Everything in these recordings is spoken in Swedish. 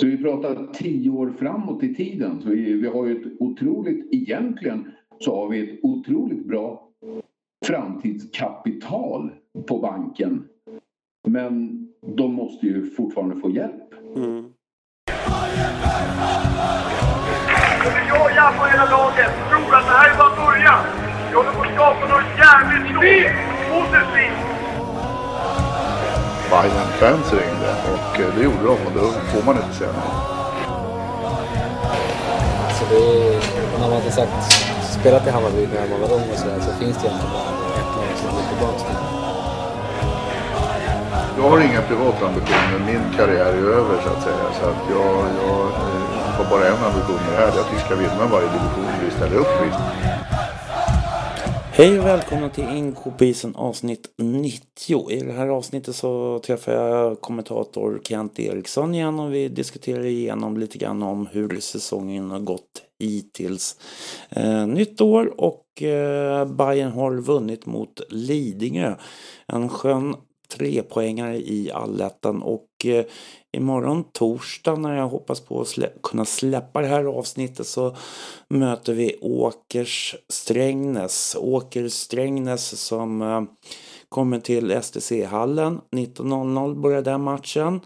Så vi pratar tio år framåt i tiden. Så vi, vi har ju ett otroligt, egentligen så har vi ett otroligt bra framtidskapital på banken. Men de måste ju fortfarande få hjälp. Mm. Jag, jag på hela laget, tror att det här är bara början. Vi håller på att skapa något jävligt stort. Bayern fans ringde och eh, det gjorde de och då får man inte säga nej. Alltså det är, när man inte sagt spelat i Hammarby när man var ung och sådär så finns det egentligen bara ett lag som går tillbaka till. Jag har inga privata ambitioner. Min karriär är över så att säga. Så att jag, jag eh, har bara en ambition med det här. Jag tycker vi ska vinna varje division vi ställer upp i. Hej och välkomna till NK på avsnitt 90. I det här avsnittet så träffar jag kommentator Kent Eriksson igen och vi diskuterar igenom lite grann om hur säsongen har gått hittills. Eh, nytt år och eh, Bayern har vunnit mot Lidingö. En skön trepoängare i allettan och eh, imorgon torsdag när jag hoppas på att slä kunna släppa det här avsnittet så möter vi Åkers Strängnäs. Åker Strängnäs som eh, kommer till STC-hallen. 19.00 börjar den matchen.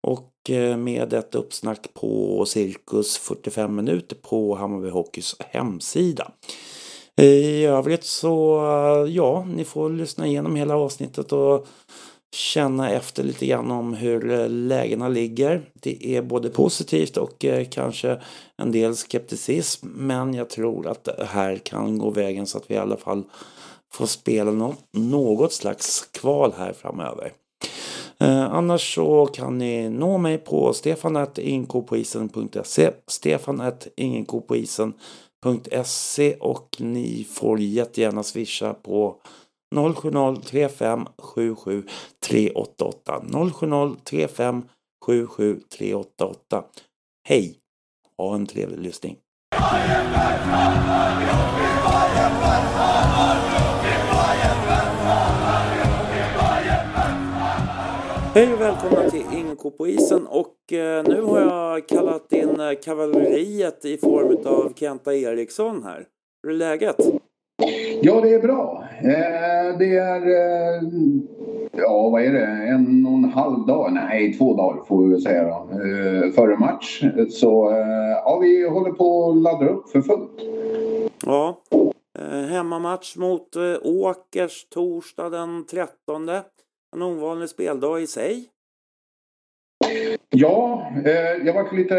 Och eh, med ett uppsnack på cirkus 45 minuter på Hammarby Hockeys hemsida. I övrigt så, eh, ja, ni får lyssna igenom hela avsnittet och känna efter lite grann om hur eh, lägena ligger. Det är både positivt och eh, kanske en del skepticism men jag tror att det här kan gå vägen så att vi i alla fall får spela något slags kval här framöver. Eh, annars så kan ni nå mig på stefanattinkopoisen.se stefanattinkopoisen.se och ni får jättegärna swisha på 070 35 77 388 Hej! Ha en trevlig lyssning. Hej och välkomna till Inko på isen och eh, nu har jag kallat in eh, kavalleriet i form av Kenta Eriksson här. Hur är läget? Ja, det är bra. Eh, det är, eh, ja vad är det, en och en halv dag, nej två dagar får vi väl säga då, eh, före match. Så eh, ja, vi håller på att ladda upp för fullt. Ja, eh, hemmamatch mot eh, Åkers torsdag den 13. En ovanlig speldag i sig. Ja, eh, jag var lite...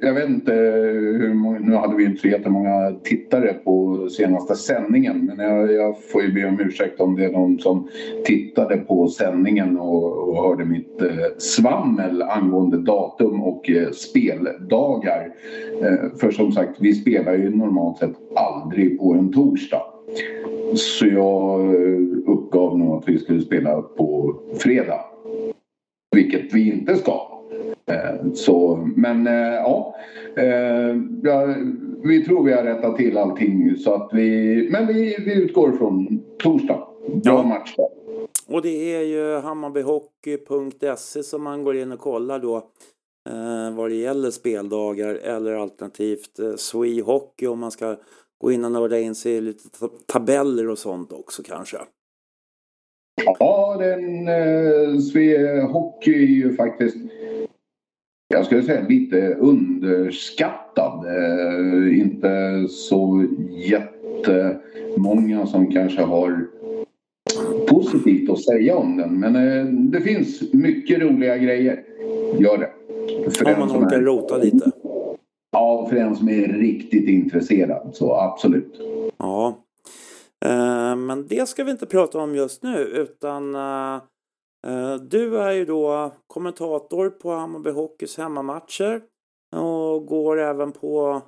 Jag vet inte hur många... Nu hade vi inte så jättemånga tittare på senaste sändningen men jag, jag, får ju be om ursäkt om det är någon som tittade på sändningen och, och hörde mitt eh, svammel angående datum och eh, speldagar. Eh, för som sagt, vi spelar ju normalt sett aldrig på en torsdag. Så jag eh, uppgav nog att vi skulle spela på fredag vilket vi inte ska. Eh, så, men eh, ja, eh, ja, vi tror vi har rättat till allting så att vi, men vi, vi utgår från torsdag. Bra ja. match då. Och det är ju hammarbyhockey.se som man går in och kollar då eh, vad det gäller speldagar eller alternativt eh, Swee Hockey om man ska gå in och nörda in sig i lite tabeller och sånt också kanske. Ja, den eh, Svea Hockey är ju faktiskt jag skulle säga lite underskattad. Eh, inte så jättemånga som kanske har positivt att säga om den. Men eh, det finns mycket roliga grejer. Gör det. För Om man orkar rota lite. Ja, för den som är riktigt intresserad så absolut. Ja. Eh, men det ska vi inte prata om just nu utan eh, eh, du är ju då kommentator på Hammarby Hockeys hemmamatcher och går även på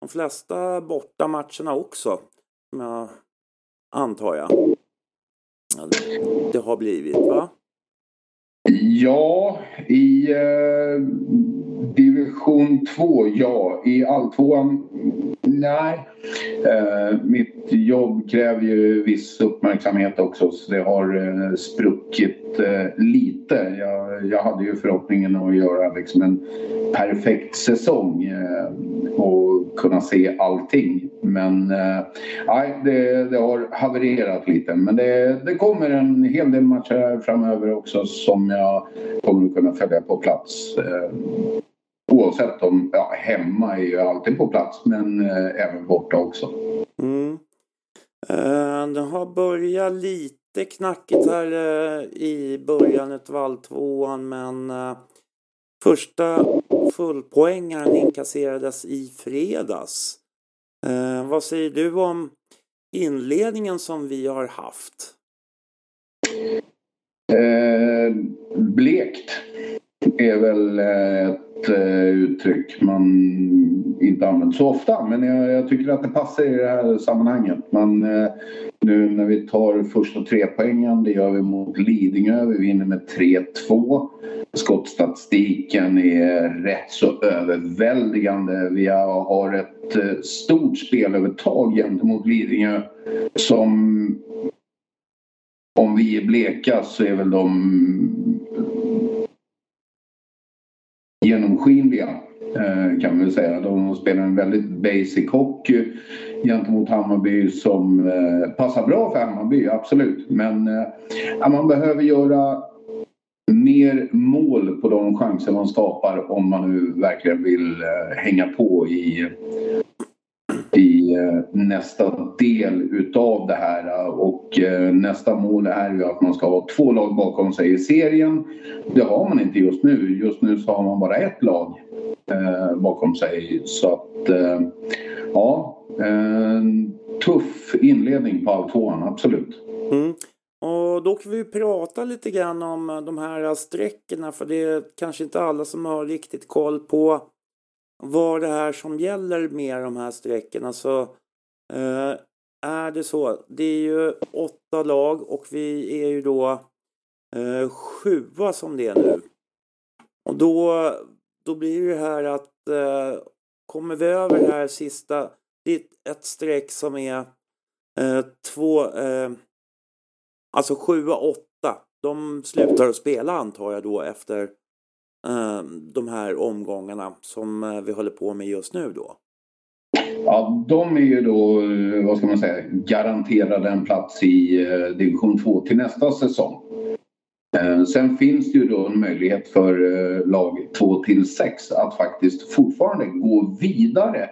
de flesta borta matcherna också. Antar jag. Det har blivit va? Ja, i eh, division 2, ja. I alltvåan, nej. Eh, mitt jobb kräver ju viss uppmärksamhet också så det har eh, spruckit eh, lite. Jag, jag hade ju förhoppningen att göra liksom en perfekt säsong eh, och kunna se allting. Men eh, nej, det, det har havererat lite. Men det, det kommer en hel del matcher framöver också som jag kommer att kunna följa på plats. Eh, oavsett om, ja, hemma är ju alltid på plats men eh, även borta också. Mm. Uh, det har börjat lite Lite knackigt här eh, i början av valltvåan men eh, första fullpoängaren inkasserades i fredags. Eh, vad säger du om inledningen som vi har haft? blekt är väl ett eh, uttryck man inte använder så ofta men jag, jag, tycker att det passar i det här sammanhanget. Men eh, nu när vi tar första trepoängen, det gör vi mot Lidingö, vi vinner med 3-2. Skottstatistiken är rätt så överväldigande. Vi har ett eh, stort spelövertag gentemot Lidingö som om vi är bleka så är väl de genomskinliga eh, kan man väl säga. De spelar en väldigt basic hockey gentemot Hammarby som eh, passar bra för Hammarby, absolut. Men eh, man behöver göra mer mål på de chanser man skapar om man nu verkligen vill hänga på i Eh, nästa del utav det här eh, och eh, nästa mål är ju att man ska ha två lag bakom sig i serien. Det har man inte just nu. Just nu så har man bara ett lag bakom sig så att ja, tuff inledning på alltvåan, absolut. Mm. Och då kan vi prata lite grann om de här sträckorna för det är kanske inte alla som har riktigt koll på vad det är som gäller med de här strecken. Alltså, eh, är det så. Det är ju åtta lag och vi är ju då eh, sjua som det är nu. Och då, då blir det här att eh, kommer vi över det här sista, det är ett streck som är eh, två, eh, alltså sjua, åtta. De slutar att spela antar jag då efter de här omgångarna som eh, vi håller på med just nu då? Ja, de är ju då, eh, vad ska man säga, garanterade en plats i eh, division 2 till nästa säsong. Sen finns det ju då en möjlighet för lag 2 till 6 att faktiskt fortfarande gå vidare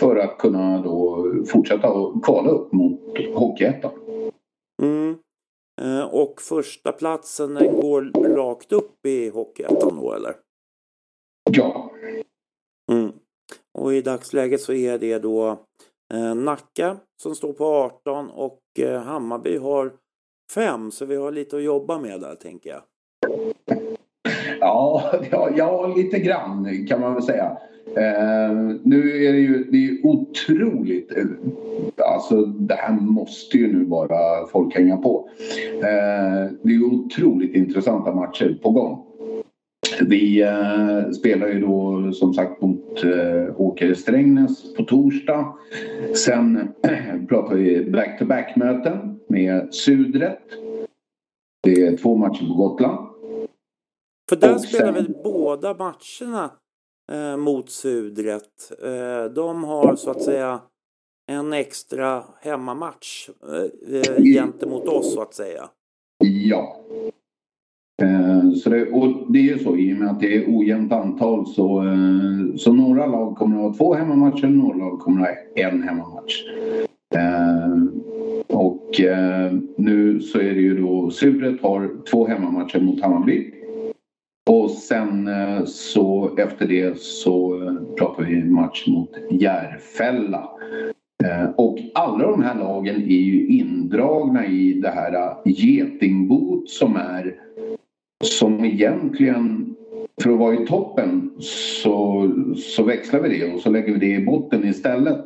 för att kunna då fortsätta att kvala upp mot Hockeyettan. Mm. Eh, och första platsen den går rakt upp i Hockeyettan då eller? Ja. Mm. Och i dagsläget så är det då eh, Nacka som står på 18 och eh, Hammarby har 5 så vi har lite att jobba med där tänker jag. Ja, ja, ja lite grann kan man väl säga. Eh, nu är det ju det är otroligt, eh, alltså det här måste ju nu bara folk hänga på. Eh, det är otroligt intressanta matcher på gång. Vi eh, spelar ju då som sagt mot eh, Åkare Strängnäs på torsdag. Sen pratar vi back-to-back möten med Sudret. Det är två matcher på Gotland. För där spelar vi båda matcherna eh, mot Sudret. Eh, de har så att säga en extra hemmamatch eh, eh gentemot oss så att säga. Ja. Eh, så det, och det är ju så i och med att det är ojämnt antal så, eh, så några lag kommer att ha två hemmamatcher, några lag kommer att ha en hemmamatch. Och nu så är det ju då Sudret har två hemmamatcher mot Hammarby och sen eh, så efter det så eh, pratar vi match mot Järfälla. Eh, och alla de här lagen är ju indragna i det här getingbot som är som egentligen för att vara i toppen så, så växlar vi det och så lägger vi det i botten istället.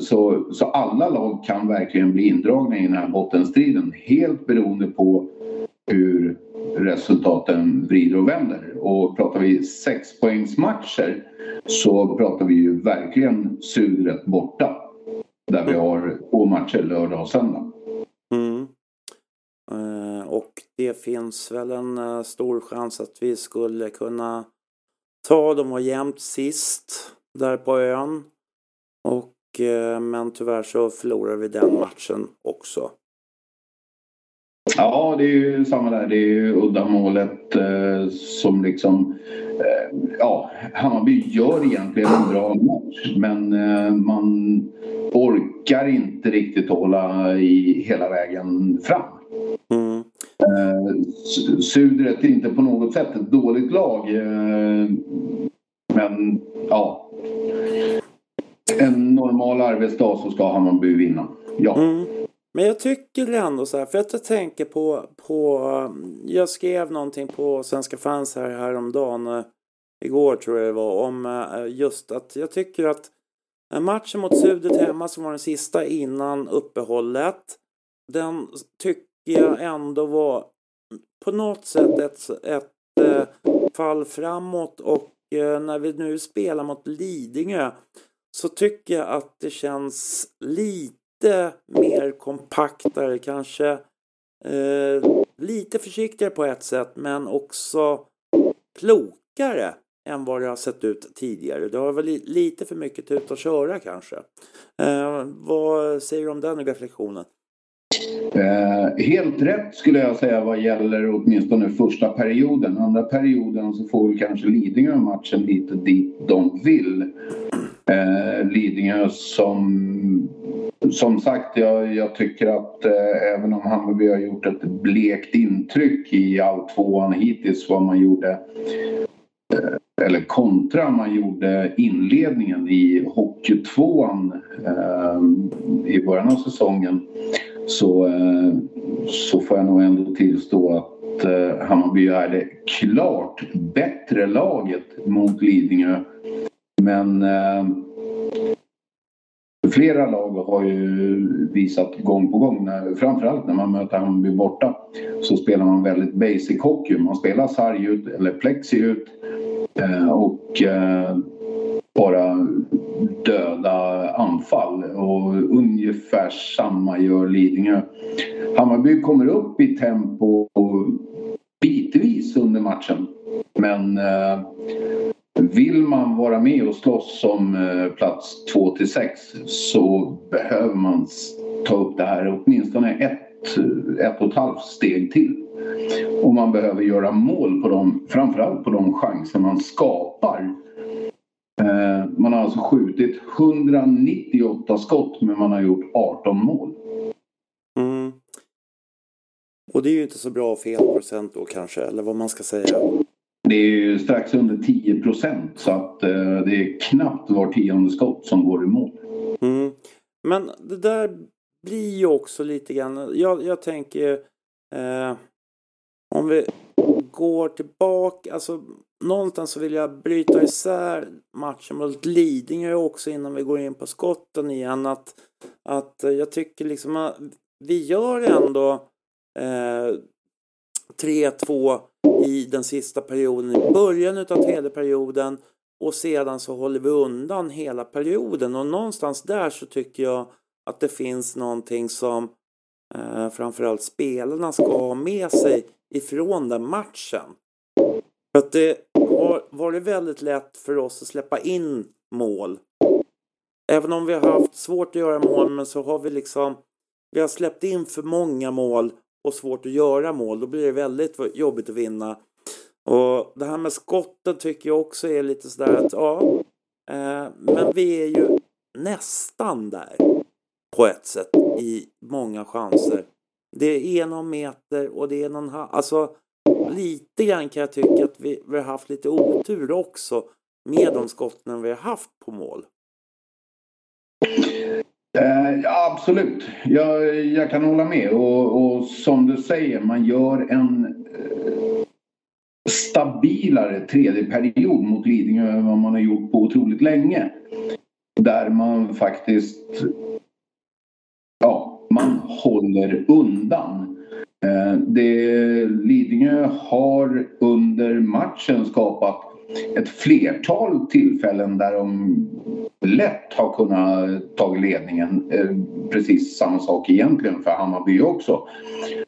Så, så alla lag kan verkligen bli indragna i den här bottenstriden helt beroende på hur resultaten vrider och vänder. Och pratar vi sexpoängsmatcher så pratar vi ju verkligen Sudret borta. Där vi har två matcher lördag och söndag. Mm. Eh, och det finns väl en eh, stor chans att vi skulle kunna ta dem och jämnt sist där på ön. Och, eh, men tyvärr så förlorar vi den matchen också. Ja, det är ju samma där. Det är ju uddamålet eh, som liksom... Eh, ja, Hammarby gör egentligen en bra match men eh, man orkar inte riktigt hålla i hela vägen fram. Mm. Eh, Sudret är inte på något sätt ett dåligt lag. Eh, men ja. En normal arbetsdag så ska Hammarby vinna. Ja. Mm. Men jag tycker ändå så här, för att jag tänker på, på um, jag skrev någonting på Svenska fans här häromdagen, eh, igår tror jag det var, om eh, just att jag tycker att matchen mot Sudet hemma som var den sista innan uppehållet, den tycker jag ändå var på något sätt ett, ett, eh, fall framåt och när vi nu spelar mot Lidingö så tycker jag att det känns lite lite mer kompaktare kanske. Eh, lite försiktigare på ett sätt men också klokare än vad det har sett ut tidigare. Det har väl lite för mycket tut att köra kanske. Eh, vad säger du om den reflektionen? Eh, helt rätt skulle jag säga vad gäller åtminstone första perioden. Andra perioden så får vi kanske Lidingö matchen lite dit de vill. Eh, Lidingö som som sagt, jag, jag tycker att eh, även om Hammarby har gjort ett blekt intryck i all tvåan hittills vad man gjorde eh, eller kontra man gjorde inledningen i Hockeytvåan eh, i början av säsongen så, eh, så får jag nog ändå tillstå att eh, Hammarby är det klart bättre laget mot Lidingö. Men eh, Flera lag har ju visat gång på gång, när, framförallt när man möter Hammarby borta, så spelar man väldigt basic hockey. Man spelar sarg ut eller plexi ut eh, och eh, bara döda anfall och ungefär samma gör Lidingö. Hammarby kommer upp i tempo bitvis under matchen men eh, vill man vara med och slåss om eh, plats 2 till 6 så behöver man ta upp det här åtminstone ett, ett och ett halvt steg till. Och man behöver göra mål på dem, framförallt på de chanser man skapar. Eh, man har alltså skjutit 198 skott men man har gjort 18 mål. Mm. Och det är ju inte så bra felprocent då kanske, eller vad man ska säga. Det är ju strax under 10 procent så att eh, det är knappt var tionde skott som går i mål. Mm. Men det där blir ju också lite grann, jag, jag tänker eh, om vi går tillbaka, alltså någonstans så vill jag bryta isär matchen mot Lidingö också innan vi går in på skotten igen. Att, att jag tycker liksom att vi gör ändå eh, 3-2 i den sista perioden, i början av tredje perioden och sedan så håller vi undan hela perioden och någonstans där så tycker jag att det finns någonting som eh, framförallt spelarna ska ha med sig ifrån den matchen. För att det har varit väldigt lätt för oss att släppa in mål. Även om vi har haft svårt att göra mål men så har vi liksom vi har släppt in för många mål och svårt att göra mål. Då blir det väldigt jobbigt att vinna. Och det här med skotten tycker jag också är lite sådär att ja, eh, men vi är ju nästan där på ett sätt i många chanser. Det är en meter och det är någon halv, Alltså lite grann kan jag tycka att vi, vi har haft lite otur också med de skotten vi har haft på mål. Eh, ja, absolut, jag, jag, kan hålla med. Och, och, som du säger, man gör en eh, stabilare tredje period mot Lidingö än vad man har gjort på otroligt länge. Där man faktiskt ja, man håller undan. Eh, det, Lidingö har under matchen skapat ett flertal tillfällen där de lätt har kunnat ta ledningen. Eh, precis samma sak egentligen för Hammarby också.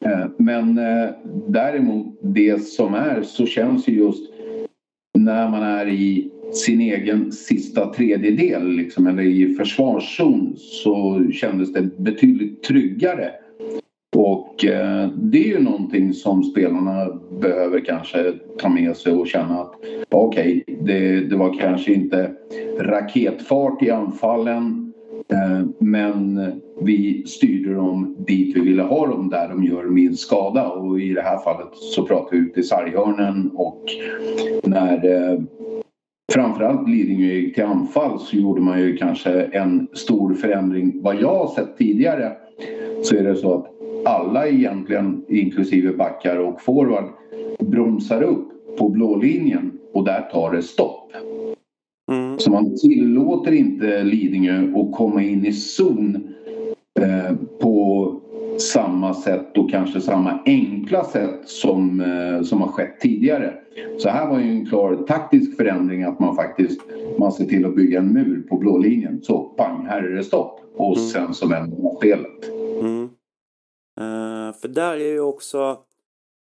Eh, men eh, däremot det som är så känns ju just när man är i sin egen sista tredjedel liksom, eller i försvarszon så kändes det betydligt tryggare Eh, det är ju någonting som spelarna behöver kanske ta med sig och känna att okej, okay, det, det var kanske inte raketfart i anfallen eh, men vi styrde dem dit vi ville ha dem där de gör minst skada och i det här fallet så pratar vi ut i sarghörnen och när eh, framförallt Lidingö gick till anfall så gjorde man ju kanske en stor förändring. Vad jag har sett tidigare så är det så att alla egentligen, inklusive backar och forward, bromsar upp på blå linjen och där tar det stopp. Mm. Så man tillåter inte Lidingö att komma in i zon eh, på samma sätt och kanske samma enkla sätt som, eh, som har skett tidigare. Så här var ju en klar taktisk förändring att man faktiskt man ser till att bygga en mur på blå linjen. Så pang, här är det stopp. Och mm. sen så vänder man spelet. Eh, för där är ju också,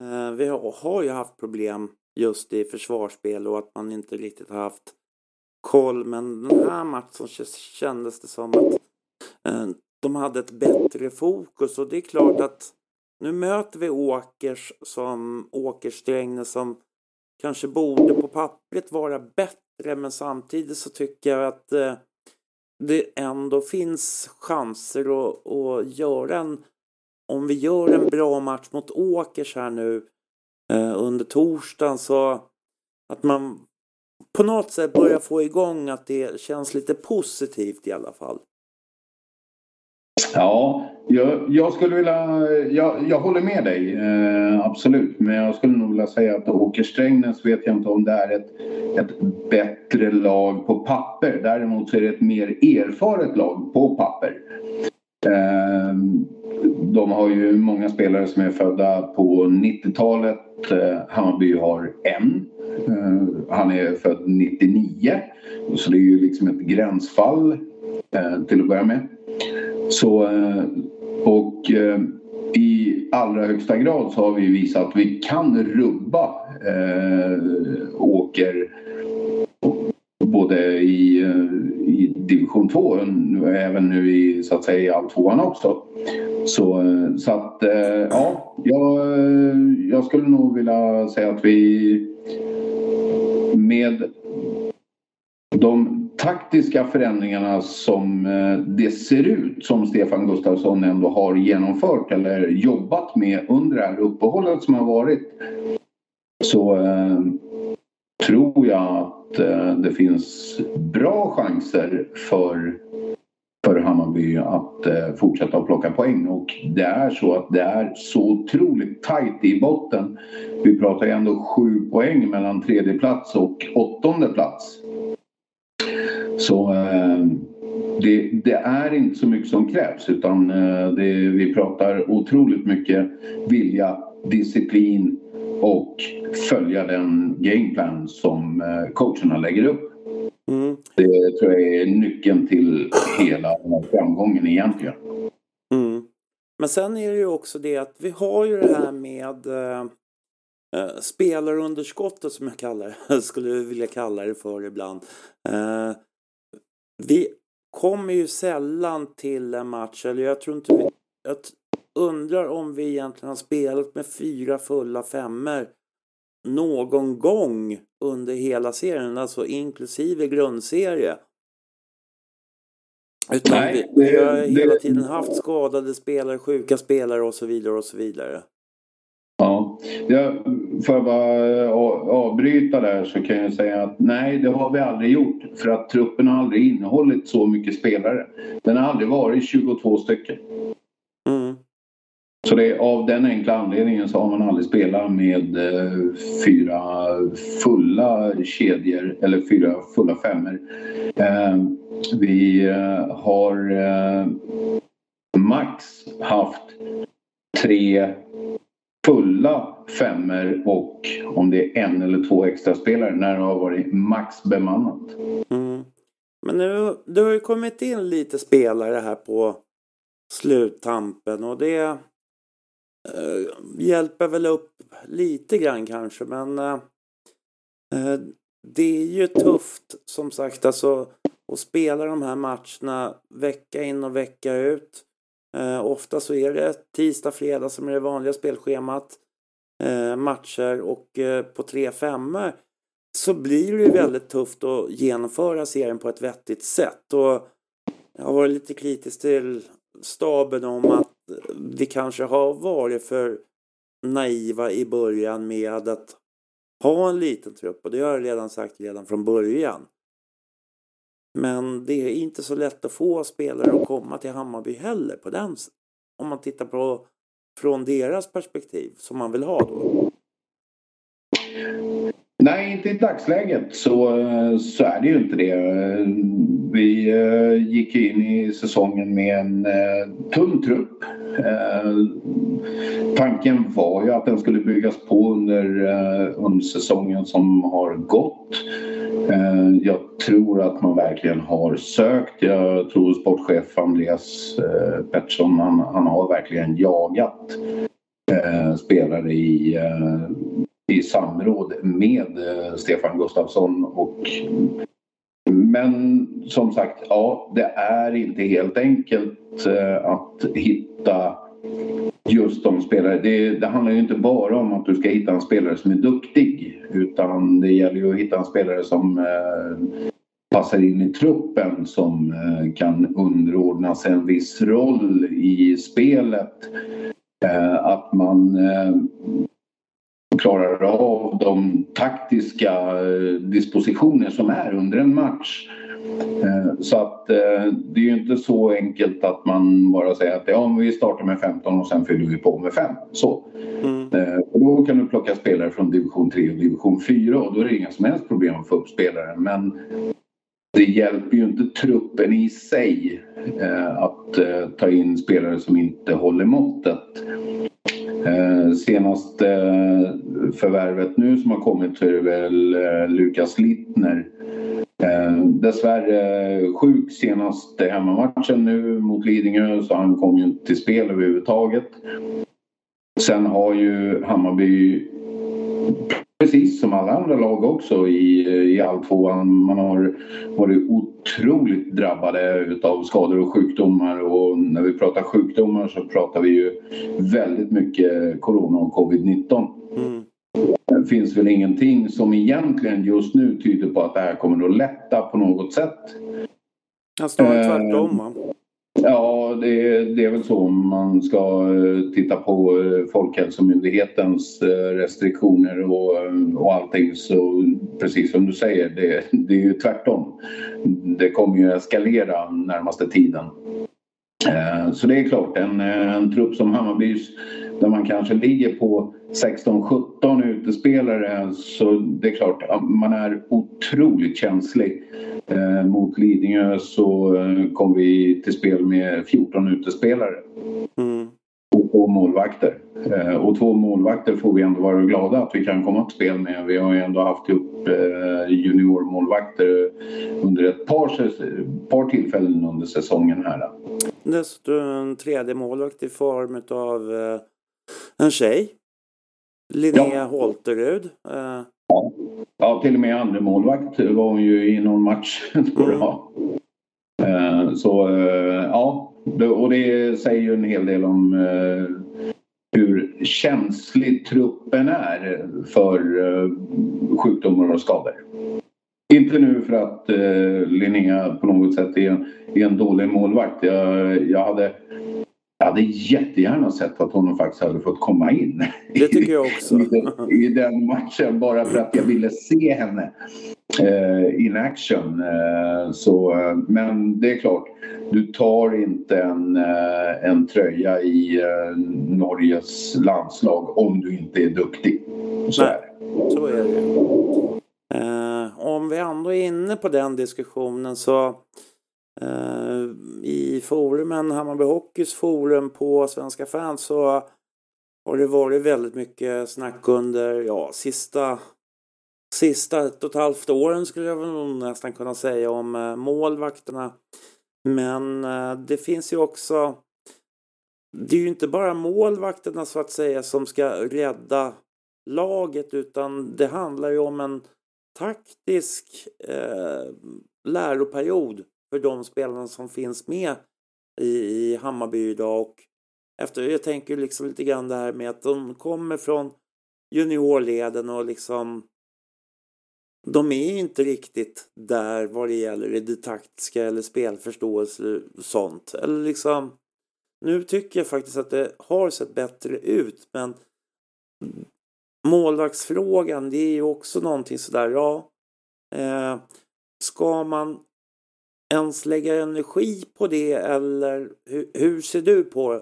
eh, vi har, ju haft problem just i försvarsspel och att man inte riktigt har haft koll. Men den här matchen kändes det som att eh, de hade ett bättre fokus och det är klart att nu möter vi Åkers som Åkersträngnäs som kanske borde på pappret vara bättre men samtidigt så tycker jag att det ändå finns chanser att, att göra en om vi gör en bra match mot Åkers här nu eh, under torsdagen så att man på något sätt börjar få igång att det känns lite positivt i alla fall. Ja, jag, jag skulle vilja... Jag, jag håller med dig, eh, absolut. Men jag skulle nog vilja säga att Åkers Strängnäs vet jag inte om det är ett, ett bättre lag på papper. Däremot så är det ett mer erfaret lag på papper. Eh, de har ju många spelare som är födda på 90-talet. Eh, Hammarby har en. Eh, han är född 99. Så det är ju liksom ett gränsfall eh, till att börja med. Så, och i allra högsta grad så har vi visat att vi kan rubba Åker både i, eh, i division 2 och även nu i, så att säga, i alltvåan också. Så, eh, så att eh, ja, jag, jag skulle nog vilja säga att vi med de taktiska förändringarna som det ser ut som Stefan Gustafsson ändå har genomfört eller jobbat med under det här uppehållet som har varit så tror jag att eh, det finns bra chanser för, för Hammarby att eh, fortsätta att plocka poäng. Och det är så att det är så otroligt tajt i botten. Vi pratar ju ändå sju poäng mellan tredje plats och åttonde plats. Så eh, det, det, är inte så mycket som krävs utan eh, det, vi pratar otroligt mycket vilja, disciplin och följa den gameplan som eh, coacherna lägger upp. Mm. Det tror jag är nyckeln till hela framgången egentligen. Mm. Men sen är det ju också det att vi har ju det här med äh, spelarunderskottet som jag kallar det, skulle vilja kalla det för ibland. Äh, vi kommer ju sällan till en match, eller jag tror inte vi, jag undrar om vi egentligen har spelat med fyra fulla femmer någon gång under hela serien, alltså inklusive grundserie. Utan Nej, vi, vi har hela tiden haft skadade spelare, sjuka spelare och så vidare och så vidare. Ja, jag, får jag bara avbryta där så kan jag säga att nej, det har vi aldrig gjort. För att truppen har aldrig innehållit så mycket spelare. Den har aldrig varit 22 stycken. Så det är av den enkla anledningen så har man aldrig spelat med eh, fyra fulla kedjor eller fyra fulla femmer. Eh, vi eh, har eh, max haft tre fulla femmer och om det är en eller två extra spelare när det har varit max bemannat. Mm. Men nu, det har ju kommit in lite spelare här på sluttampen och det Eh, hjälper väl upp lite grann kanske men eh, eh, det är ju tufft som sagt alltså att spela de här matcherna vecka in och vecka ut. Eh, ofta så är det tisdag, fredag som är det vanliga spelschemat. Eh, matcher och eh, på tre femmor så blir det ju väldigt tufft att genomföra serien på ett vettigt sätt. Och jag har varit lite kritisk till staben om att vi kanske har varit för naiva i början med att ha en liten trupp och det har jag redan sagt redan från början. Men det är inte så lätt att få spelare att komma till Hammarby heller på den om man tittar på från deras perspektiv som man vill ha då. Nej, inte i dagsläget så, så är det ju inte det. Vi eh, gick in i säsongen med en eh, tunn trupp. Eh, tanken var ju att den skulle byggas på under, eh, under säsongen som har gått. Eh, jag tror att man verkligen har sökt. Jag tror sportchef Andreas eh, Pettersson han, han har verkligen jagat spelare i i samråd med eh, Stefan Gustafsson och men som sagt, ja, det är inte helt enkelt eh, att hitta just de spelare. Det, det, handlar ju inte bara om att du ska hitta en spelare som är duktig utan det gäller ju att hitta en spelare som eh, passar in i truppen som eh, kan underordna sig en viss roll i spelet. Eh, att man eh, klarar av de taktiska eh, dispositioner som är under en match. Eh, så att eh, det är ju inte så enkelt att man bara säger att ja, vi startar med 15 och sen fyller vi på med 5. Så. Mm. Och då kan du plocka spelare från division 3 och division 4 och då är det inga som helst problem att få upp spelare. Men det hjälper ju inte truppen i sig att ta in spelare som inte håller måttet. Eh, senaste eh, förvärvet nu som har kommit så är det väl eh, Lukas Littner. Eh, dessvärre eh, sjuk senaste hemmamatchen nu mot Lidingö så han kom ju inte till spel överhuvudtaget. Sen har ju Hammarby precis som alla andra lag också i, i alltvåan. Man har varit otroligt drabbade utav skador och sjukdomar och när vi pratar sjukdomar så pratar vi ju väldigt mycket corona och covid-19. Mm. Det finns väl ingenting som egentligen just nu tyder på att det här kommer att lätta på något sätt. Står tvärtom va? Ja, det, det, är väl så om man ska eh, titta på eh, Folkhälsomyndighetens eh, restriktioner och, och allting så precis som du säger, det, det är ju tvärtom. Det kommer ju eskalera närmaste tiden. Så det är klart, en, en trupp som Hammarbys där man kanske ligger på 16-17 utespelare så det är klart man är otroligt känslig. Eh, mot Lidingö så eh, kom vi till spel med 14 utespelare. Mm. Och två målvakter. Eh, och två målvakter får vi ändå vara glada att vi kan komma till spel med. Vi har ju ändå haft upp juniormålvakter under ett par, par tillfällen under säsongen här. Dessutom en tredje målvakt i form av en tjej. Linnea ja. Holterud. Ja. ja, till och med andra målvakt var hon ju i någon match. Mm. Så eh, ja, och det säger ju en hel del om eh, hur känslig truppen är för sjukdomar och skador. Inte nu för att Linnea på något sätt är en, dålig målvakt. Jag, jag hade jag hade jättegärna sett att hon faktiskt hade fått komma in. Det tycker jag också. I, den, I den matchen bara för att jag ville se henne eh, in action. Eh, så, men det är klart, du tar inte en, eh, en tröja i eh, Norges landslag om du inte är duktig. Så Nej, är så är det. Eh, om vi ändå är inne på den diskussionen så Eh, Eh, i forumen, Hammarby Hockeys forum på Svenska fans så har det varit väldigt mycket snack under, ja, sista sista ett och ett halvt åren skulle jag väl nästan kunna säga om eh, målvakterna. Men eh, det finns ju också det är ju inte bara målvakterna så att säga som ska rädda laget utan det handlar ju om en taktisk eh, läroperiod för de spelarna som finns med i, i Hammarby idag. Och efter, jag tänker liksom lite grann det här med att de kommer från juniorleden och liksom de är inte riktigt där vad det gäller det taktiska eller spelförståelse och sånt. Eller liksom, nu tycker jag faktiskt att det har sett bättre ut men målvaktsfrågan det är ju också någonting sådär, ja. Eh, ska man ens lägga energi på det eller hur, hur ser du på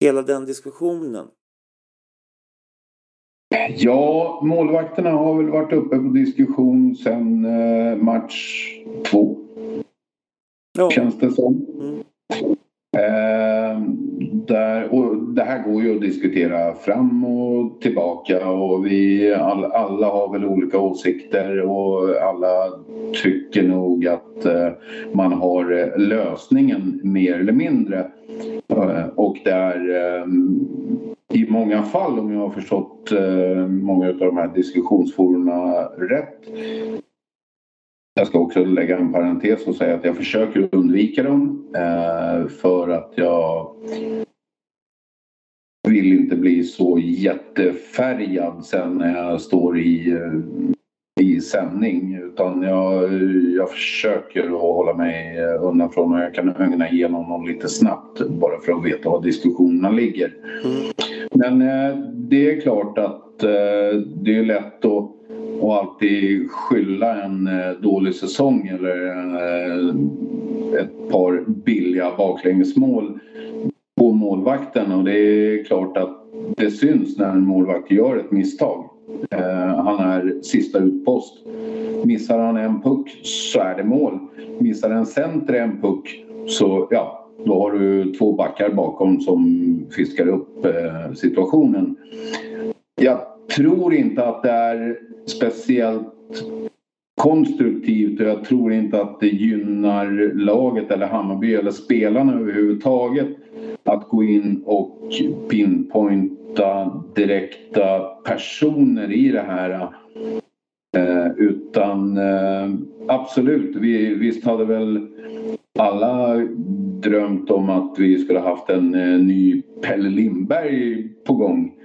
hela den diskussionen? Ja, målvakterna har väl varit uppe på diskussion sedan eh, match två. Ja. Känns det som. Mm. Eh, där, och det här går ju att diskutera fram och tillbaka. Och vi all, alla har väl olika åsikter. Och alla tycker nog att eh, man har eh, lösningen mer eller mindre. Eh, och där eh, i många fall, om jag har förstått eh, många av de här diskussionsformerna rätt. Jag ska också lägga en parentes och säga att jag försöker undvika dem eh, för att jag vill inte bli så jättefärgad sen när jag står i, eh, i sändning utan jag, jag försöker att hålla mig undan från och jag kan ögna igenom dem lite snabbt bara för att veta var diskussionerna ligger. Mm. Men eh, det är klart att eh, det är lätt att och alltid skylla en dålig säsong eller ett par billiga baklängesmål på målvakten och det är klart att det syns när en målvakt gör ett misstag. Eh, han är sista utpost. Missar han en puck så är det mål. Missar en center en puck så ja, då har du två backar bakom som fiskar upp eh, situationen. Jag tror inte att det är speciellt konstruktivt och jag tror inte att det gynnar laget eller Hammarby eller spelarna överhuvudtaget att gå in och pinpointa direkta personer i det här. Eh, utan eh, absolut, vi, visst hade väl alla drömt om att vi skulle haft en eh, ny Pelle Lindberg på gång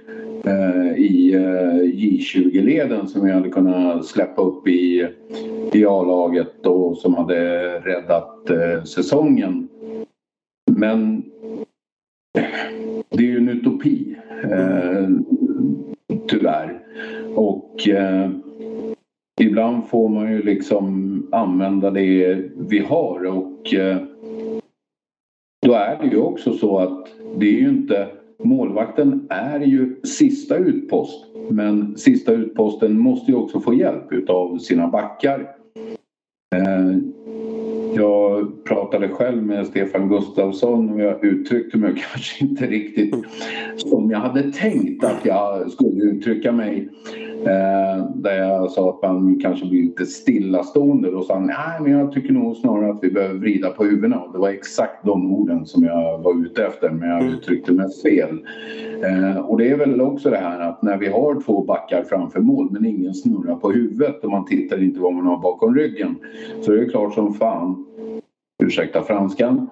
Eh, i eh, J20-leden som vi hade kunnat släppa upp i, i A-laget och som hade räddat eh, säsongen. Men det är ju en utopi, eh, tyvärr. Och eh, ibland får man ju liksom använda det vi har och eh, då är det ju också så att det är ju inte målvakten är ju sista utpost men sista utposten måste ju också få hjälp utav sina backar. Eh, jag pratade själv med Stefan Gustafsson och jag uttryckte mig kanske inte riktigt som jag hade tänkt att jag skulle uttrycka mig. Eh, där jag sa att man kanske blir lite stillastående. Då sa han, nej men jag tycker nog snarare att vi behöver vrida på huvudena. Och det var exakt de orden som jag var ute efter men jag mm. uttryckte mig fel. Eh, och det är väl också det här att när vi har två backar framför mål men ingen snurrar på huvudet och man tittar inte vad man har bakom ryggen. Så det är klart som fan, ursäkta franskan,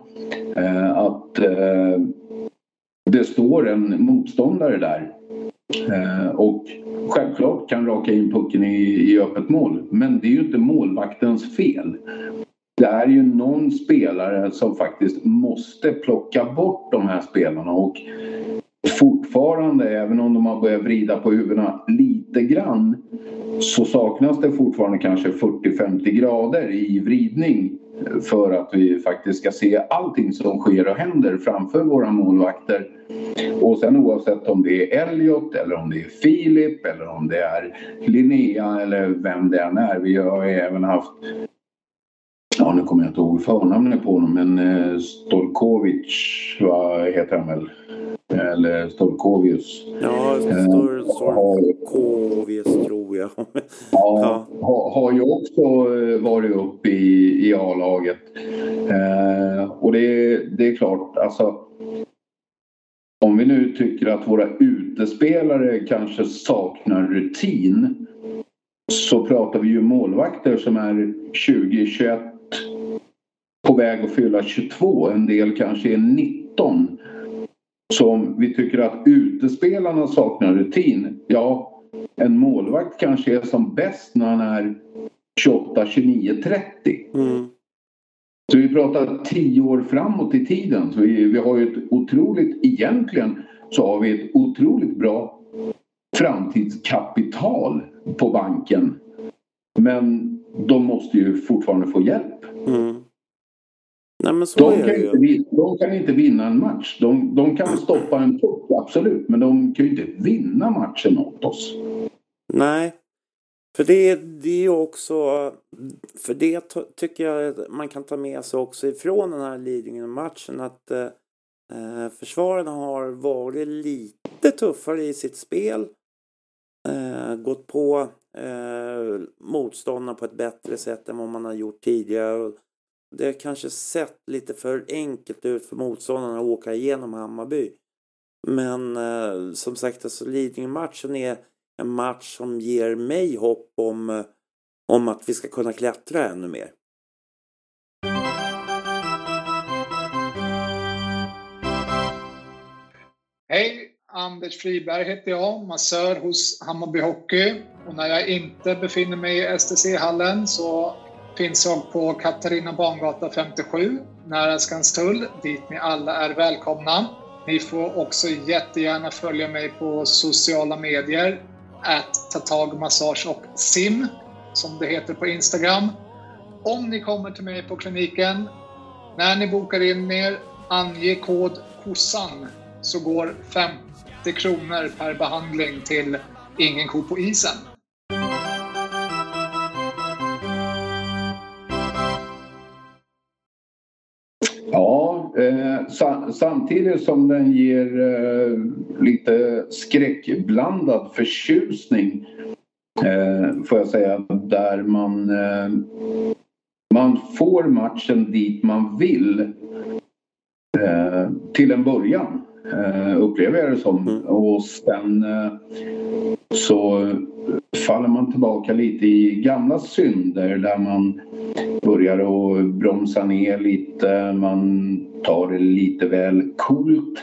eh, att eh, det står en motståndare där eh, och självklart kan raka in pucken i, i öppet mål. Men det är ju inte målvaktens fel. Det är ju någon spelare som faktiskt måste plocka bort de här spelarna och fortfarande, även om de har börjat vrida på huvudena lite grann så saknas det fortfarande kanske 40-50 grader i vridning för att vi faktiskt ska se allting som sker och händer framför våra målvakter. Och sen oavsett om det är Elliot eller om det är Filip eller om det är Linnea eller vem det än är. Vi har ju även haft Ja, nu kommer jag inte ihåg förnamnet på honom men eh, Stolkovic, vad heter han väl? Eller Storkovius. Ja, Eh, Storkovius tror jag. Ja. Har, ju också eh, varit uppe i, i A-laget. Eh, och det, det är klart, alltså. Om vi nu tycker att våra utespelare kanske saknar rutin. Så pratar vi ju målvakter som är 20-21 på väg att fylla 22. En del kanske är 19. Så om vi tycker att utespelarna saknar rutin. Ja, en målvakt kanske är som bäst när han är 28, 29, 30. Mm. Så vi pratar tio år framåt i tiden. Så vi, vi har ju ett otroligt, egentligen så har vi ett otroligt bra framtidskapital på banken. Men de måste ju fortfarande få hjälp. Mm. Men så De är kan, det inte, ju. vin- de kan inte vinna en match. De, de kan stoppa en puck, absolut. Men de kan ju inte vinna matchen åt oss. Nej. För det, det är också, för det tycker jag man kan ta med sig också ifrån den här Lidingö-matchen att eh, eh, försvararna har varit lite tuffare i sitt spel. Eh, gått på eh, motståndarna på ett bättre sätt än vad man har gjort tidigare. Det har kanske sett lite för enkelt ut för motståndarna att åka igenom Hammarby. Men eh, som sagt, alltså Lidingö-matchen är en match som ger mig hopp om, eh, om att vi ska kunna klättra ännu mer. Hej! Anders Friberg heter jag, massör hos Hammarby Hockey. Och när jag inte befinner mig i STC-hallen så finns jag på Katarina Bangata 57, nära Skanstull, dit ni alla är välkomna. Ni får också jättegärna följa mig på sociala medier, att tatagmassage och sim, som det heter på Instagram. Om ni kommer till mig på kliniken, när ni bokar in er, ange kod KOSSAN så går 50 kronor per behandling till Ingen ko på isen. Samtidigt som den ger eh, lite skräckblandad förtjusning eh, får jag säga där man eh, man får matchen dit man vill eh, till en början eh, upplever jag det som. Och sen eh, så faller man tillbaka lite i gamla synder där man börjar att bromsa ner lite, man tar det lite väl coolt.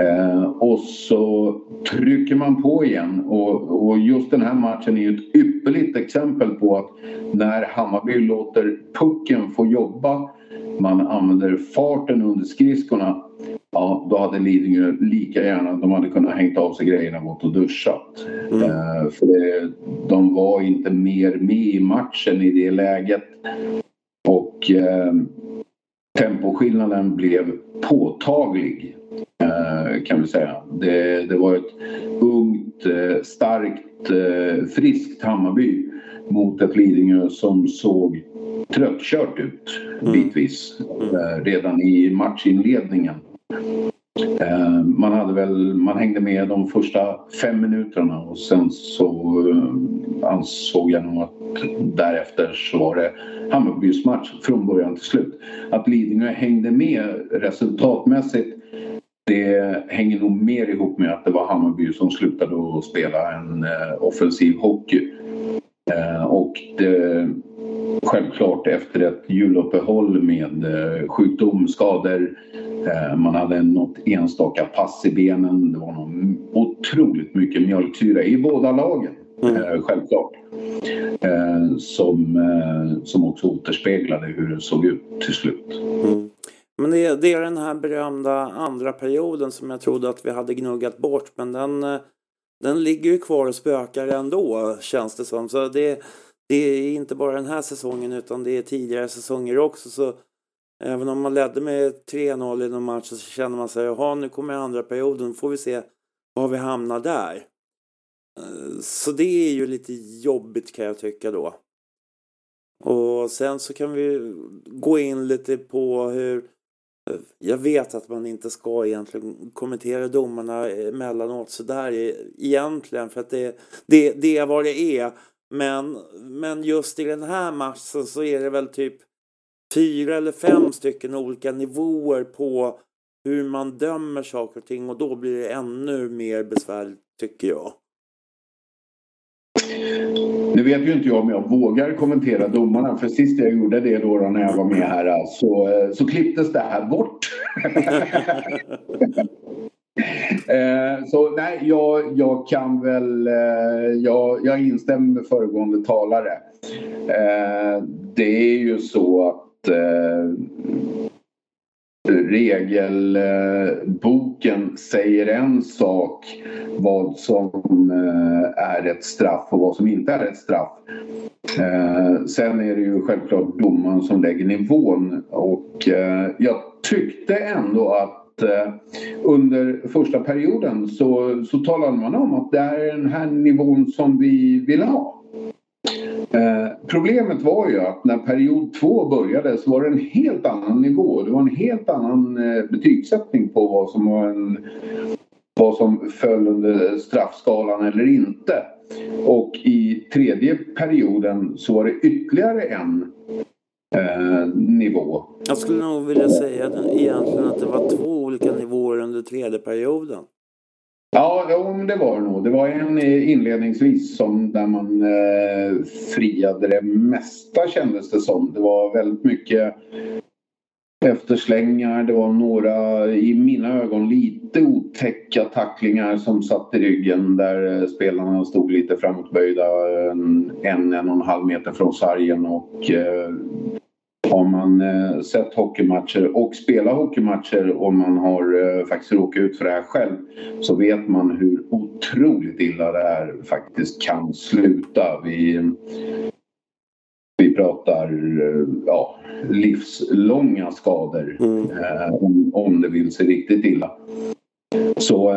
Eh, och så trycker man på igen och, och just den här matchen är ju ett ypperligt exempel på att när Hammarby låter pucken få jobba, man använder farten under skridskorna, ja då hade Lidingö lika gärna, de hade kunnat hängt av sig grejerna och gått och duschat. Eh, för det, de var inte mer med i matchen i det läget. Och eh, temposkillnaden blev påtaglig eh, kan vi säga. Det, det var ett ungt, eh, starkt, eh, friskt Hammarby mot ett Lidingö som såg tröttkört ut bitvis eh, redan i matchinledningen. Eh, man, hade väl, man hängde med de första fem minuterna och sen så eh, ansåg jag nog att därefter så var det Hammarbys match från början till slut. Att Lidingö hängde med resultatmässigt det hänger nog mer ihop med att det var Hammarby som slutade att spela en eh, offensiv hockey. Och det, självklart efter ett juluppehåll med eh, sjukdom, skador. Eh, man hade något enstaka pass i benen. Det var nog otroligt mycket mjölksyra i båda lagen. Eh, självklart. Som, som också återspeglade hur det såg ut till slut. Men det, är- det är den här berömda andra perioden som jag trodde att vi hade gnuggat bort. Men den, den ligger ju kvar och spökar ändå känns det som. Så det, det är inte bara den här säsongen utan det är tidigare säsonger också. Så även om man ledde med 3-0 i någon match så känner man sig jaha nu kommer andra perioden. Får vi se var vi hamnar där. Eh, så det är ju lite jobbigt kan jag tycka då. Och sen så kan vi gå in lite på hur eh, jag vet att man inte ska egentligen kommentera domarna emellanåt sådär egentligen för att det, det, det är vad det är. Men, men just i den här matchen så är det väl typ fyra eller fem stycken olika nivåer på hur man dömer saker och ting och då blir det ännu mer besvärligt tycker jag. Nu vet ju inte jag om jag vågar kommentera domarna för sist jag gjorde det då, när jag var med här så, så klipptes det här bort. Eh, så nej, jag, jag kan väl... Eh, jag, jag instämmer med föregående talare. Eh, det är ju så att eh, regelboken eh, säger en sak vad som eh, är ett straff och vad som inte är ett straff. Sen är det ju självklart domaren som lägger nivån och jag tyckte ändå att Eh, under första perioden så, så talade man om att det är den här nivån som vi vill ha. Eh, problemet var ju att när period två började så var det en helt annan nivå. Det var en helt annan eh, betygssättning på vad som var en vad som föll under straffskalan eller inte. Och i tredje perioden så var det ytterligare en eh, nivå. Jag skulle nog vilja säga egentligen att det var två olika nivåer under tredje perioden. Ja, det var det nog. Det var en inledningsvis som där man eh, friade det mesta kändes det som. Det var väldigt mycket efterslängar. Det var några, i mina ögon, lite otäcka tacklingar som satt i ryggen där eh, spelarna stod lite framåtböjda en, en, en och en halv meter från sargen och eh, har man eh, sett hockeymatcher och spelat hockeymatcher och man har eh, faktiskt råkat ut för det här själv så vet man hur otroligt illa det här faktiskt kan sluta. Vi, vi pratar eh, ja, livslånga skador mm. om, om det vill sig riktigt illa. Så,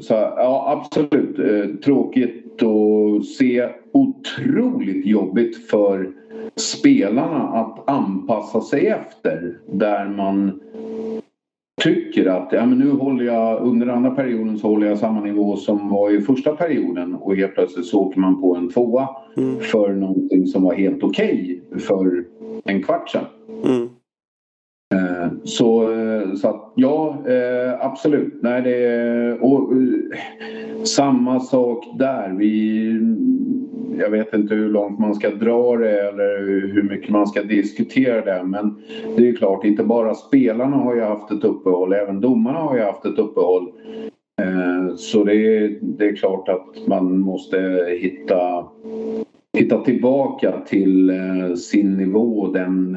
så ja, absolut. Tråkigt att se. Otroligt jobbigt för spelarna att anpassa sig efter. Där man tycker att ja, men nu håller jag under andra perioden så håller jag samma nivå som var i första perioden och helt plötsligt så åker man på en tvåa mm. för någonting som var helt okej okay för en kvart sedan. Mm. Eh, så, eh, så att ja, eh, absolut. Nej, det, och, samma sak där. Vi jag vet inte hur långt man ska dra det eller hur mycket man ska diskutera det. Men det är klart, inte bara spelarna har ju haft ett uppehåll, även domarna har ju haft ett uppehåll. Så det är, det är klart att man måste hitta, hitta tillbaka till sin nivå, den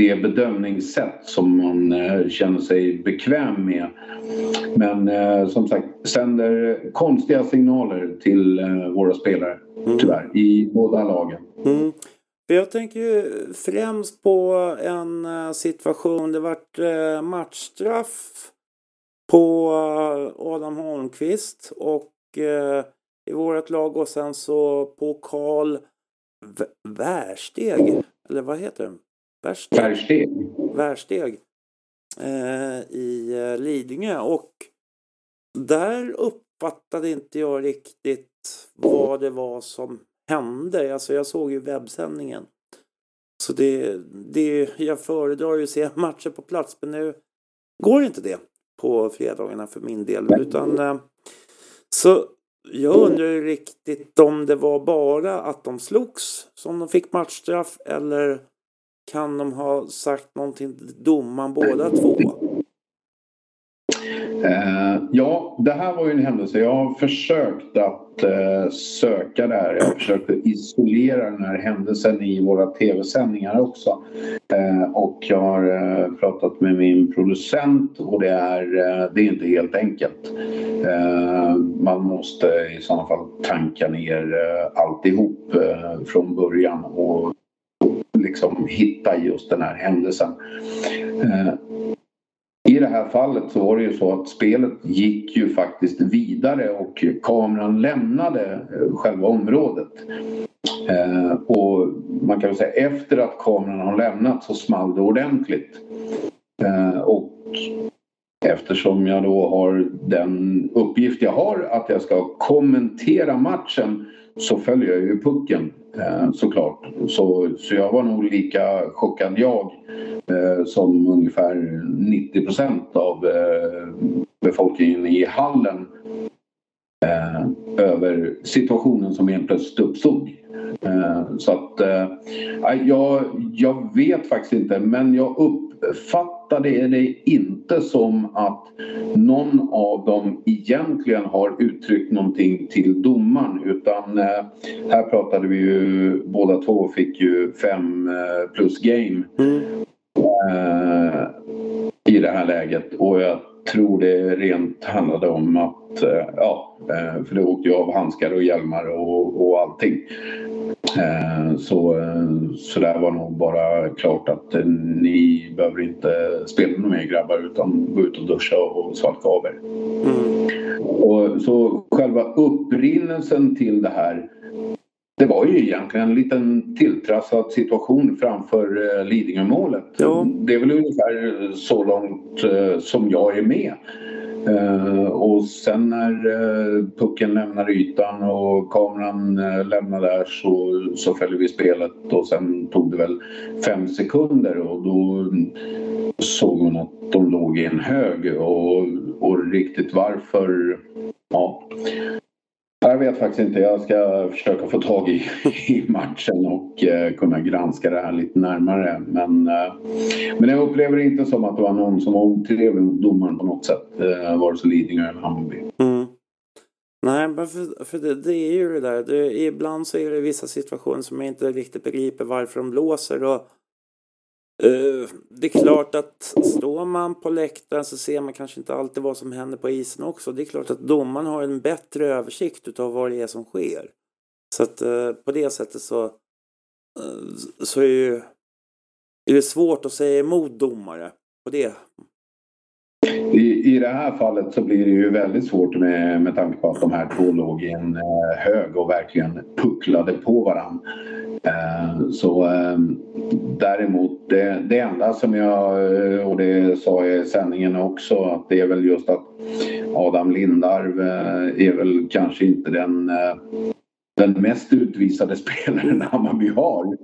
det bedömningssätt som man eh, känner sig bekväm med. Men eh, som sagt, sänder konstiga signaler till eh, våra spelare, mm. tyvärr, i båda lagen. Mm. Jag tänker ju främst på en situation, det vart matchstraff på Adam Holmqvist och i vårt lag och sen så på Karl Wärsteg, eller vad heter det? Värsteg. Värsteg. Eh, I eh, Lidingö och där uppfattade inte jag riktigt vad det var som hände. Alltså jag såg ju webbsändningen. Så det, det, jag föredrar ju att se matcher på plats men nu går inte det på fredagarna för min del. Utan, eh, så jag undrar ju riktigt om det var bara att de slogs som de fick matchstraff eller kan de ha sagt någonting till domaren båda två? Uh, ja, det här var ju en händelse. Jag har försökt att uh, söka det här. Jag har försökt att isolera den här händelsen i våra tv-sändningar också. Uh, och jag har pratat med min producent och det är, det är inte helt enkelt. man måste i sådana fall tanka ner alltihop från början och liksom hitta just den här händelsen. Eh, I det här fallet så var det ju så att spelet gick ju faktiskt vidare och kameran lämnade eh, själva området. Eh, och man kan väl säga efter att kameran har lämnat så small det ordentligt. Eh, och eftersom jag då har den uppgift jag har att jag ska kommentera matchen så följer jag ju pucken Eh, såklart. Så, så jag var nog lika chockad jag eh, som ungefär 90 procent av eh, befolkningen i hallen över situationen som helt plötsligt uppstod. Så att jag, jag vet faktiskt inte men jag uppfattade det inte som att någon av dem egentligen har uttryckt någonting till domaren utan eh, här pratade vi ju båda två fick ju fem eh, plus game Mm. i det här läget och jag tror det rent handlade om att, ja, för det åkte ju av handskar och hjälmar och, och allting. Eh, Så, eh, så där var nog bara klart att eh, ni behöver inte spela något mer grabbar utan gå ut och duscha och svalka av er. Mm. Och, så själva upprinnelsen till det här det var ju egentligen en liten tilltrassad situation framför eh, Lidingö-målet. Ja. Det är väl ungefär så långt eh, som jag är med. Eh, och sen när eh, pucken lämnar ytan och kameran eh, lämnar där så, så följer vi spelet och sen tog det väl fem sekunder och då såg hon att de låg i en hög och, och riktigt varför, ja. Jag vet faktiskt inte. Jag ska försöka få tag i, i matchen och eh, kunna granska det här lite närmare. Men, eh, men jag upplever det inte som att det var någon som var otrevlig mot domaren på något sätt. Eh, vare sig Lidingö eller Hammarby. Mm. Nej, men för, för det, det är ju det där. Det, ibland så är det vissa situationer som jag inte riktigt begriper varför de blåser. Och, Eh, det är klart att står man på läktaren så ser man kanske inte alltid vad som händer på isen också. Det är klart att domaren har en bättre översikt utav vad det är som sker. Så att eh, på det sättet så, eh, så är, ju, är det svårt att säga emot domare på det. I, I det här fallet så blir det ju väldigt svårt med, med tanke på att de här två låg i en hög och verkligen pucklade på varandra. Så däremot det, det enda som jag, eh, och det sa jag i sändningen också, att det är väl just att Adam Lindarv eh, är väl kanske inte den eh, den mest utvisade spelaren Hammarby har.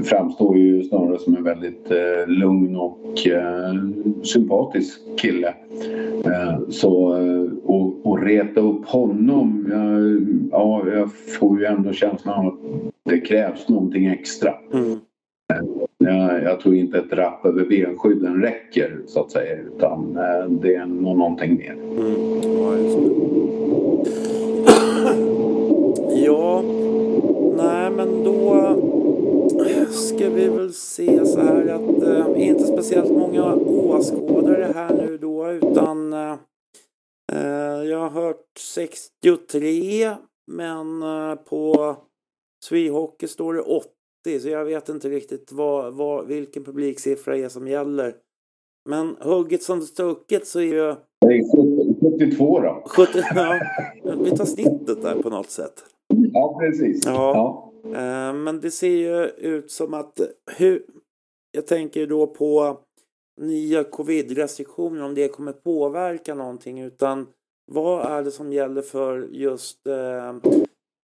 Eh, framstår ju snarare som en väldigt eh, lugn och eh, sympatisk kille. Eh, så, eh, och, och reta upp honom, eh, ja, jag får ju ändå känslan av att det krävs någonting extra. Mm. Jag, jag tror inte ett rapp över benskydden räcker så att säga utan eh, det är nog någonting mer. Mm. Ja, nej men då ska vi väl se så här att eh, inte speciellt många åskådare här nu då utan eh, eh, jag har hört 63 men eh, på Swehockey står det 80 så jag vet inte riktigt vad, vad, vilken publiksiffra är som gäller. Men hugget som stucket så är ju är 72 då. 70, ja, vi tar snittet där på något sätt. Ja, precis. Ja. Ja. Eh, men det ser ju ut som att hur, jag tänker då på nya covid-restriktioner om det kommer påverka någonting utan vad är det som gäller för just eh,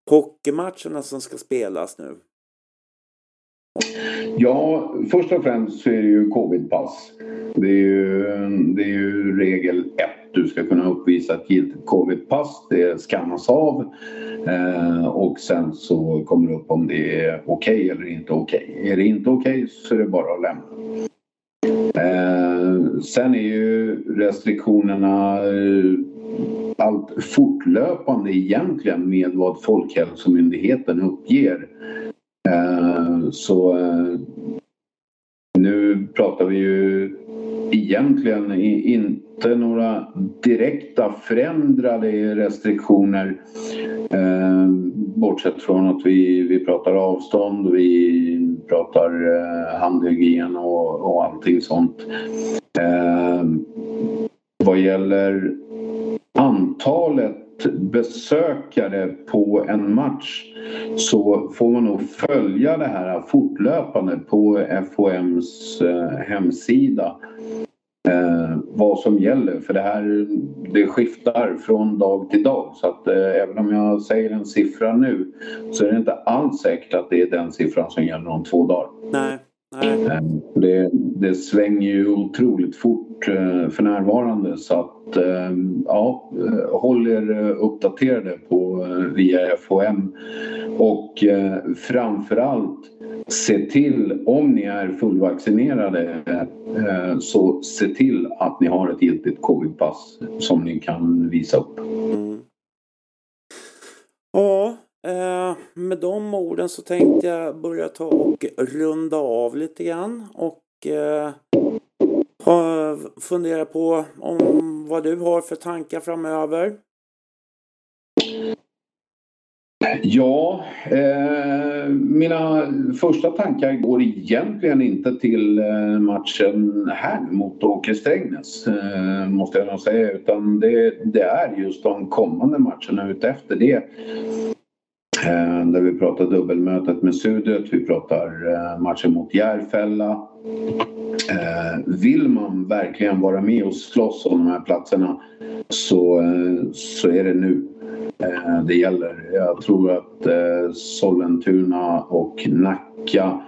hockeymatcherna som ska spelas nu? Ja, först och främst så är det ju covidpass. Det är ju, det är ju regel ett. Du ska kunna uppvisa ett giltigt covidpass. Det skannas av eh, och sen så kommer det upp om det är okej eller inte okej. Är det inte okej så är det bara att lämna. Eh, sen är ju restriktionerna eh, allt fortlöpande egentligen med vad Folkhälsomyndigheten uppger. Eh, så eh, nu pratar vi ju egentligen in, inte några direkta förändrade restriktioner eh, bortsett från att vi, vi pratar avstånd och vi pratar eh, handhygien och, och allting sånt. Eh, vad gäller antalet besökare på en match så får man nog följa det här fortlöpande på FHMs eh, hemsida eh, vad som gäller. För det här det skiftar från dag till dag. Så att eh, även om jag säger en siffra nu så är det inte alls säkert att det är den siffran som gäller om två dagar. Nej. Nej. Eh, det, det svänger ju otroligt fort eh, för närvarande så att eh, ja, håll er uppdaterade på via FHM och framförallt se till om ni är fullvaccinerade eh, så se till att ni har ett giltigt covidpass som ni kan visa upp. Mm. Ja, eh, med de orden så tänkte jag börja ta och runda av lite grann och eh, fundera på om vad du har för tankar framöver. Ja, eh, mina första tankar går egentligen inte till eh, matchen här mot Åke Strängnäs, eh, måste jag nog säga, utan det, det, är just de kommande matcherna utefter det. Eh, där vi pratar dubbelmötet med Sudret, vi pratar eh, matchen mot Järfälla. Eh, vill man verkligen vara med och slåss om de här platserna så, eh, så är det nu det gäller. Jag tror att Sollentuna och Nacka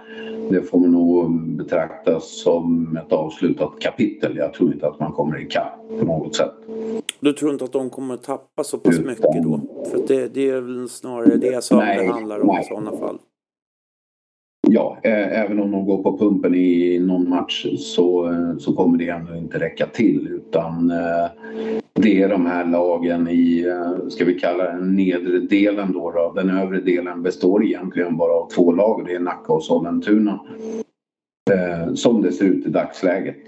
det får man nog betraktas som ett avslutat kapitel. Jag tror inte att man kommer ikapp på något sätt. Du tror inte att de kommer att tappa så pass mycket då? För det, det är väl snarare det som nej, det handlar om nej. i sådana fall. Ja, även om de går på pumpen i någon match så, så kommer det ändå inte räcka till utan eh, det är de här lagen i, eh, ska vi kalla den nedre delen då, då. Den övre delen består egentligen bara av två lag det är Nacka och Sollentuna. Eh, som det ser ut i dagsläget.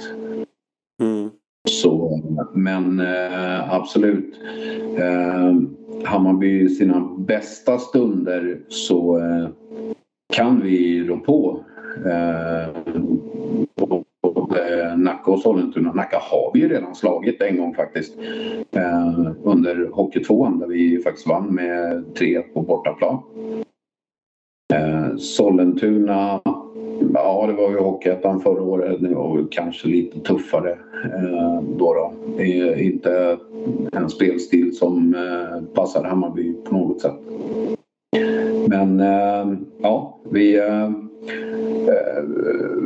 Mm. Så, men eh, absolut. Eh, Hammarby i sina bästa stunder så eh, kan vi rå på. Eh, både Nacka och Sollentuna. Nacka har vi ju redan slagit en gång faktiskt. Eh, under Hockeytvåan där vi faktiskt vann med 3-1 på bortaplan. Eh, Sollentuna Ja, det var ju Hockeyettan förra året. Det var kanske lite tuffare eh, då. då. Det är inte en spelstil som eh, passar Hammarby på något sätt. Men eh, ja, vi... Eh, Eh,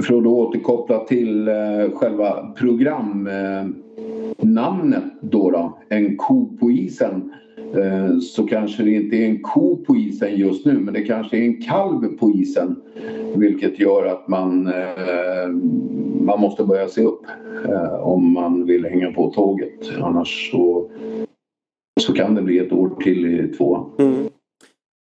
för att då återkoppla till eh, själva programnamnet då, då, En ko på isen eh, så kanske det inte är en ko på isen just nu men det kanske är en kalv på isen vilket gör att man, man måste börja se upp om man vill hänga på tåget. Annars så, så kan det bli ett år till i tvåan. Mm.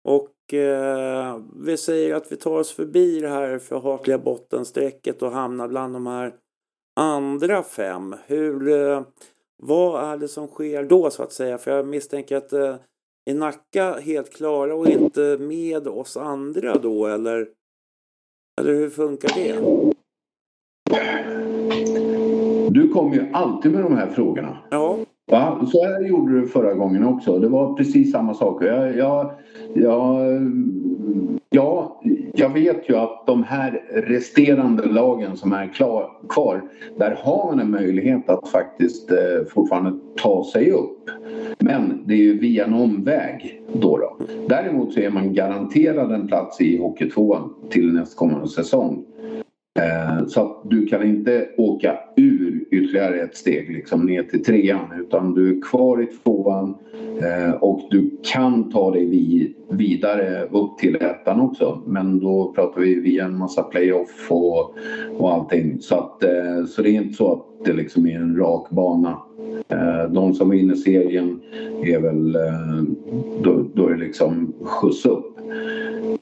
Och eh, vi säger att vi tar oss förbi det här förhatliga bottenstrecket och hamnar bland de här andra fem. Hur eh, vad är det som sker då så att säga? För jag misstänker att eh, är Nacka helt klara och inte med oss andra då eller? Eller hur funkar det? Du kommer ju alltid med de här frågorna. Ja. Ja, så här gjorde du förra gången också. Det var precis samma sak. Jag, jag, jag, ja, jag vet ju att de här resterande lagen som är klar, kvar där har man en möjlighet att faktiskt eh, fortfarande ta sig upp. Men det är ju via en omväg då. då. Däremot så är man garanterad en plats i Hockeytvåan till nästkommande säsong. Eh, så att du kan inte åka ur ytterligare ett steg liksom ner till trean utan du är kvar i tvåan eh, och du kan ta dig vidare upp till ettan också. Men då pratar vi via en massa playoff och, och allting. Så, att, eh, så det är inte så att det liksom är en rak bana. Eh, de som vinner serien är väl, eh, då, då är det liksom skjuts upp.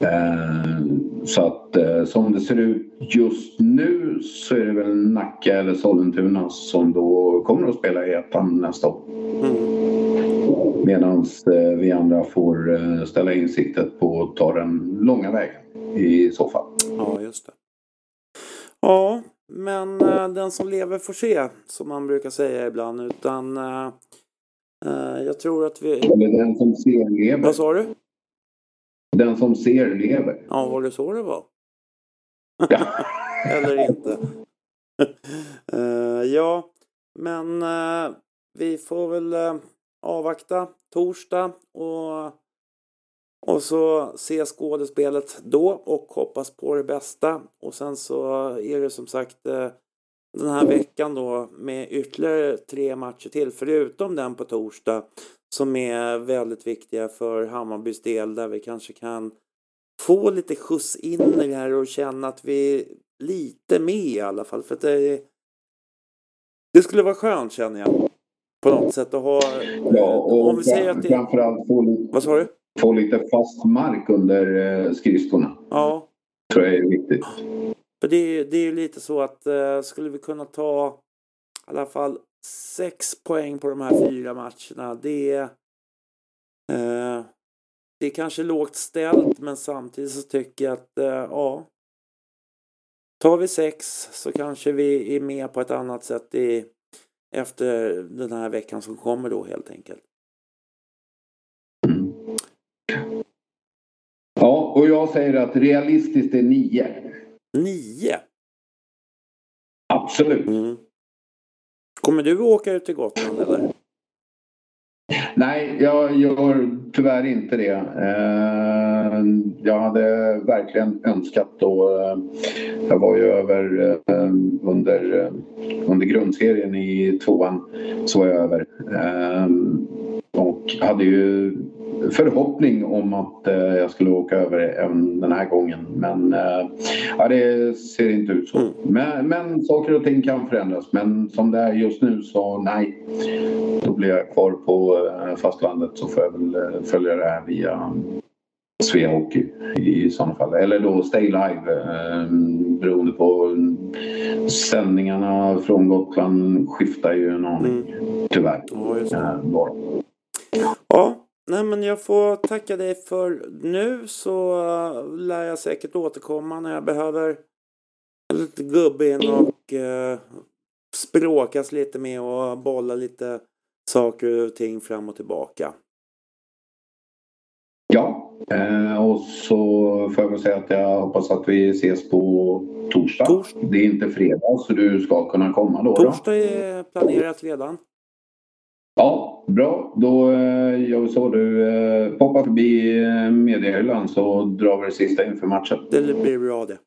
Eh, så att eh, som det ser ut just nu så är det väl Nacka eller Sollentuna som då kommer att spela i ettan nästa år. Mm. Medan eh, vi andra får eh, ställa in siktet på att ta den långa vägen i så fall. Ja, just det. Ja, men den som lever får se, som man brukar säga ibland. Utan jag tror att vi... Eller den som ser lever. Vad sa du? Den som ser lever. Ja, var det så det var? Ja. Eller inte. Eh, ja, men eh, vi får väl eh, avvakta torsdag och, och så se skådespelet då och hoppas på det bästa. Och sen så är det som sagt den här veckan då med ytterligare tre matcher till förutom den på torsdag som är väldigt viktiga för Hammarbys del där vi kanske kan få lite skjuts in i det här och känna att vi är lite med i alla fall. För det, det skulle vara skönt känner jag. På något sätt att ha... Ja, och om vi säger att det... framförallt få lite, Vad sa du? få lite fast mark under eh, skridskorna. Ja, tror jag är viktigt. för det, är- det är ju lite så att eh, skulle vi kunna ta i alla fall sex poäng på de här fyra matcherna. Det är... Eh, det är kanske lågt ställt men samtidigt så tycker jag att eh, ja. Tar vi sex så kanske vi är med på ett annat sätt i, efter den här veckan som kommer då helt enkelt. Mm. Ja, och jag säger att realistiskt är nio. Nio! Absolut. Mm. Kommer du åka ut till Gotland eller? Nej, jag gör tyvärr inte det. Eh, jag hade verkligen önskat då. Eh, jag var ju över eh, under, under grundserien i tvåan. Så var jag över. Och hade ju förhoppning om att eh, jag skulle åka över även den här gången. Men eh, ja, det ser inte ut så. Mm. Men, men saker och ting kan förändras. Men som det är just nu så nej. Då blir jag kvar på eh, fastlandet så får jag väl eh, följa det här via Svea Hockey i sådana fall. Eller då Stay Live eh, beroende på sändningarna från Gotland skiftar ju en aning tyvärr. Ja, Eh. Ja, nej men jag får tacka dig för nu så uh, lär jag säkert återkomma när jag behöver lite gubbe in och uh, språkas lite med och bolla lite saker och ting fram och tillbaka. Ja, eh, och så får jag väl säga att jag hoppas att vi ses på torsdag. Torsdag. Det är inte fredag så du ska kunna komma då. då. Torsdag är planerat redan. Ja, bra. Då eh, gör vi så. Du eh, poppar förbi eh, mediehyllan så drar vi det sista inför matchen. Det blir bra det.